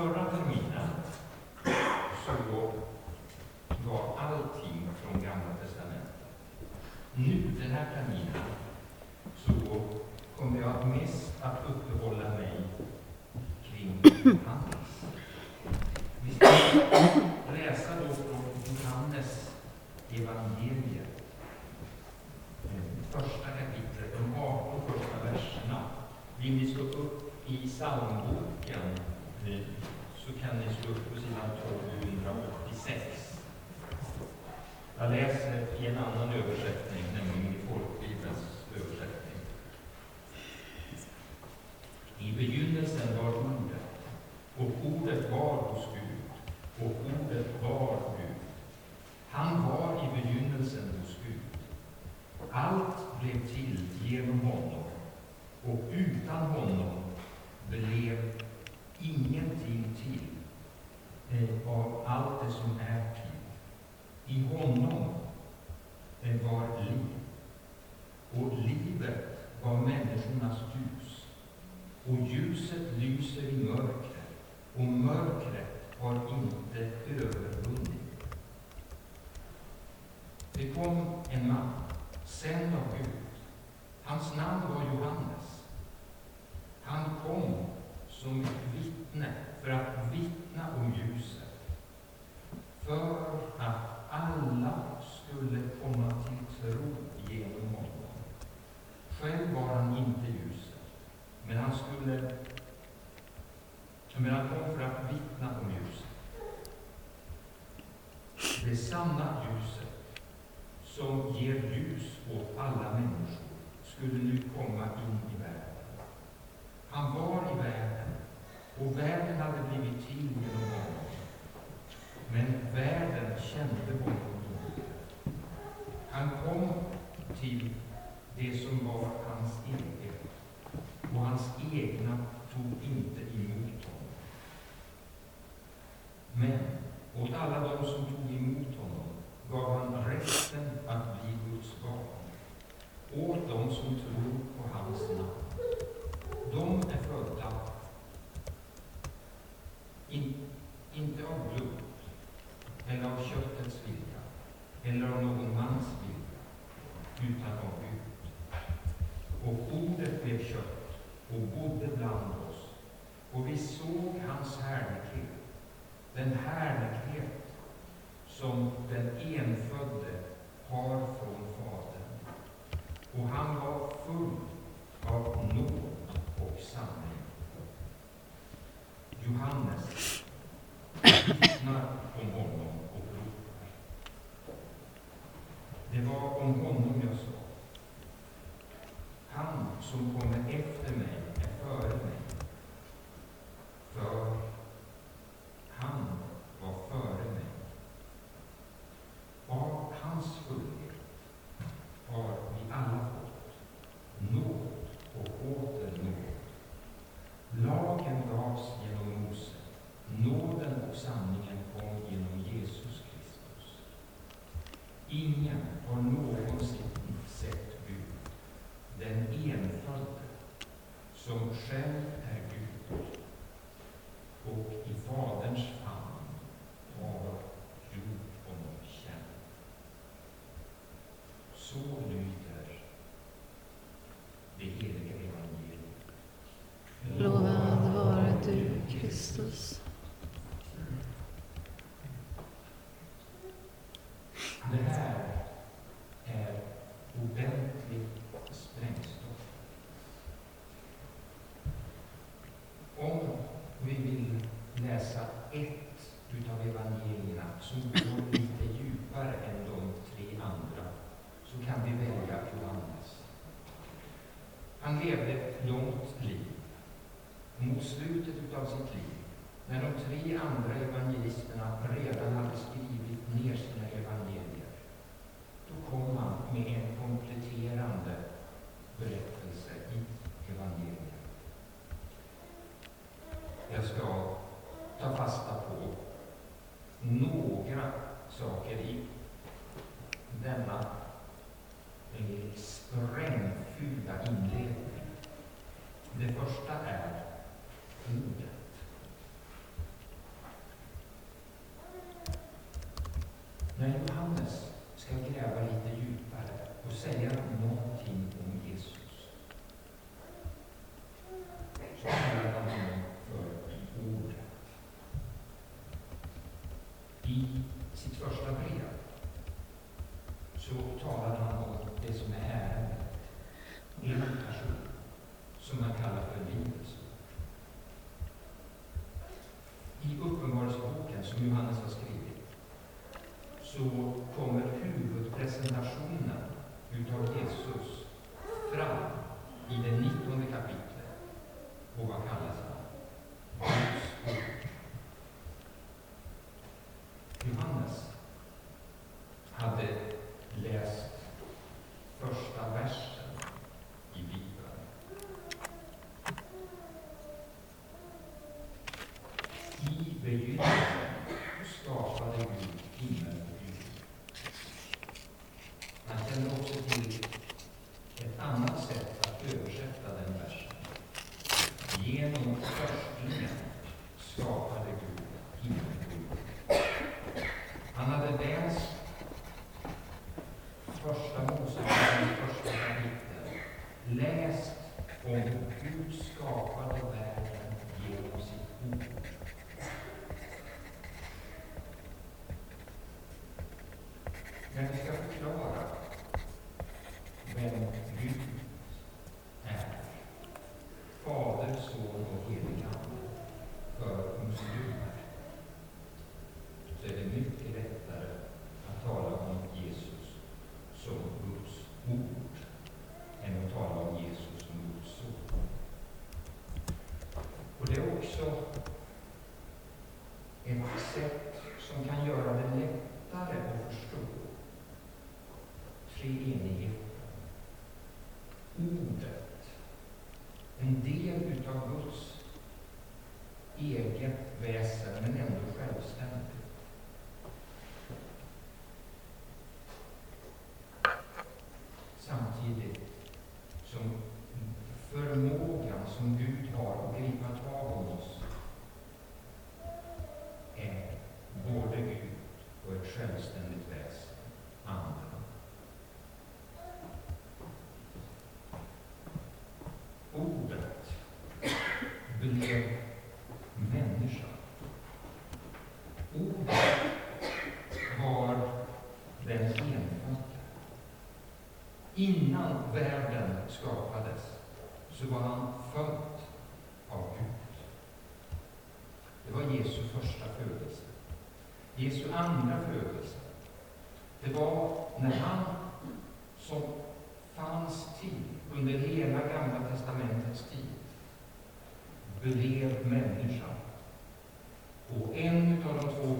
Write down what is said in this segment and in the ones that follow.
Förra terminen så var allting från Gamla Testamentet. Nu, den här terminen, så kommer jag mest att uppehålla mig kring Johannes. Vi ska läsa då från Johannes evangeliet. Eh, första kapitlet, de 18 första verserna. Vill ni slå upp i psalmboken Eh, så kan ni slå upp på sidan 1286. Jag läser i en annan översättning, nämligen i Folkbibelns översättning. I begynnelsen var Ordet, och Ordet var hos Gud, och Ordet var Gud. Han var i begynnelsen hos Gud. Allt blev till genom honom, och utan honom blev ingenting till eh, av allt det som är till. I honom eh, var liv, och livet var människornas ljus. Och ljuset lyser i mörkret, och mörkret har inte övervunnit. Det kom en man, sänd av Gud. Hans namn var Johannes. Han kom som ett vittne för att vittna om ljuset, för att alla skulle komma till tro genom honom. Själv var han inte ljuset, men han skulle men han kom för att vittna om ljuset. Det sanna ljuset som ger ljus åt alla människor skulle nu komma in i världen. Han var i världen och världen hade blivit till genom honom. Men världen kände honom inte. Han kom till det som var hans eget och hans egna tog inte emot honom. Men åt alla de som tog emot honom gav han rätten att bli Guds barn. Åt de som tror på hans namn. De är födda in, inte av blod eller av köttets vilja eller av någon mans vilja, utan av Gud. Och ordet blev kött och bodde bland oss, och vi såg hans härlighet, den härlighet som den enfödde har från Fadern. Och han var full av nåd och sanning. Johannes vittnar om honom och ropar. Det var om honom jag sa. Han som kommer efter mig är före mig. För han var före mig. Av hans fullhet har vi alla fått nåd och åter nåd. Lagen gavs genom Mose. Nåden och sanningen kom genom Jesus Kristus. Ingen har någonsin sett Gud, den enfödde, som själv är Gud och i Faderns famn har gjort honom känd. Så lyder det heliga evangeliet. Lovad vare du, Kristus. levde ett långt liv. Mot slutet av sitt liv, när de tre andra evangelisterna redan hade skrivit ner sina evangelier, då kom han med en kompletterande berättelse i evangelierna. Jag ska ta fasta på några saker i denna eh, sprängfyllda inledning. Det första är ord. så kommer huvudpresentationen utav Jesus fram i det 19 kapitlet. Och vad kallas han? Guds ord. Johannes hade läst första versen i Bibeln. I begynnelsen skapade Gud himmel läst om hur Gud skapade världen genom sitt ord. världen skapades så var han född av Gud. Det var Jesu första födelse. Jesu andra födelse, det var när han som fanns tid, under hela Gamla testamentets tid, blev människan. Och en av de två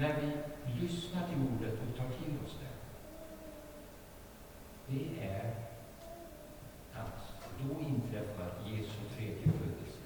när vi lyssnar till ordet och tar till oss det, det är att då inträffar Jesu tredje födelse.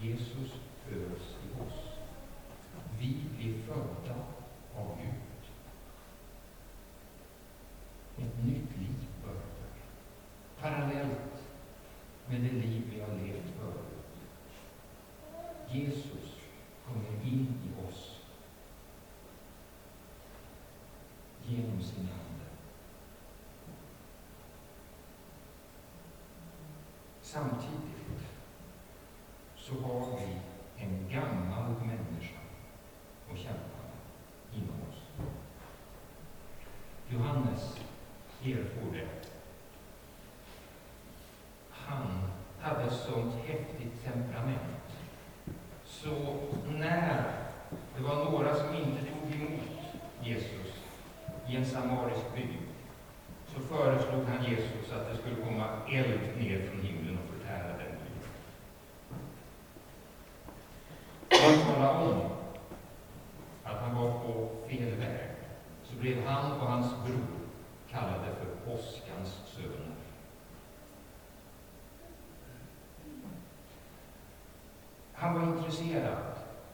Jesus föds i oss. Vi blir födda av Gud. Ett nytt liv börjar. Parallellt med det liv vi har levt förut. Jesus kommer in i Samtidigt så har vi en gammal människa och kämpa inom oss. Johannes erfor det. Han hade sånt häftigt temperament. Så när det var några som inte tog emot Jesus i en samarisk by, så föreslog han Jesus att det skulle komma eld ner från himlen och förtära den byn tala om att han var på fel väg, så blev han och hans bror kallade för åskans söner. Han var intresserad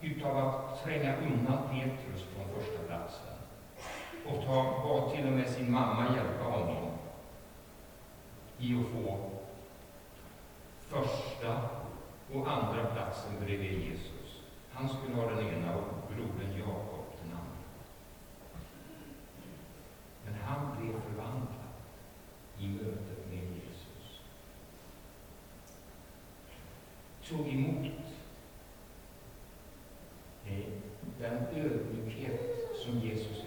utav att tränga undan Petrus från första platsen och ta, bad till och med sin mamma hjälpa honom i att få första och andra platsen bredvid Jesus. Han skulle ha den ena och brodern Jakob den andra. Men han blev förvandlad i mötet med Jesus. Tog emot eh, den ödmjukhet som Jesus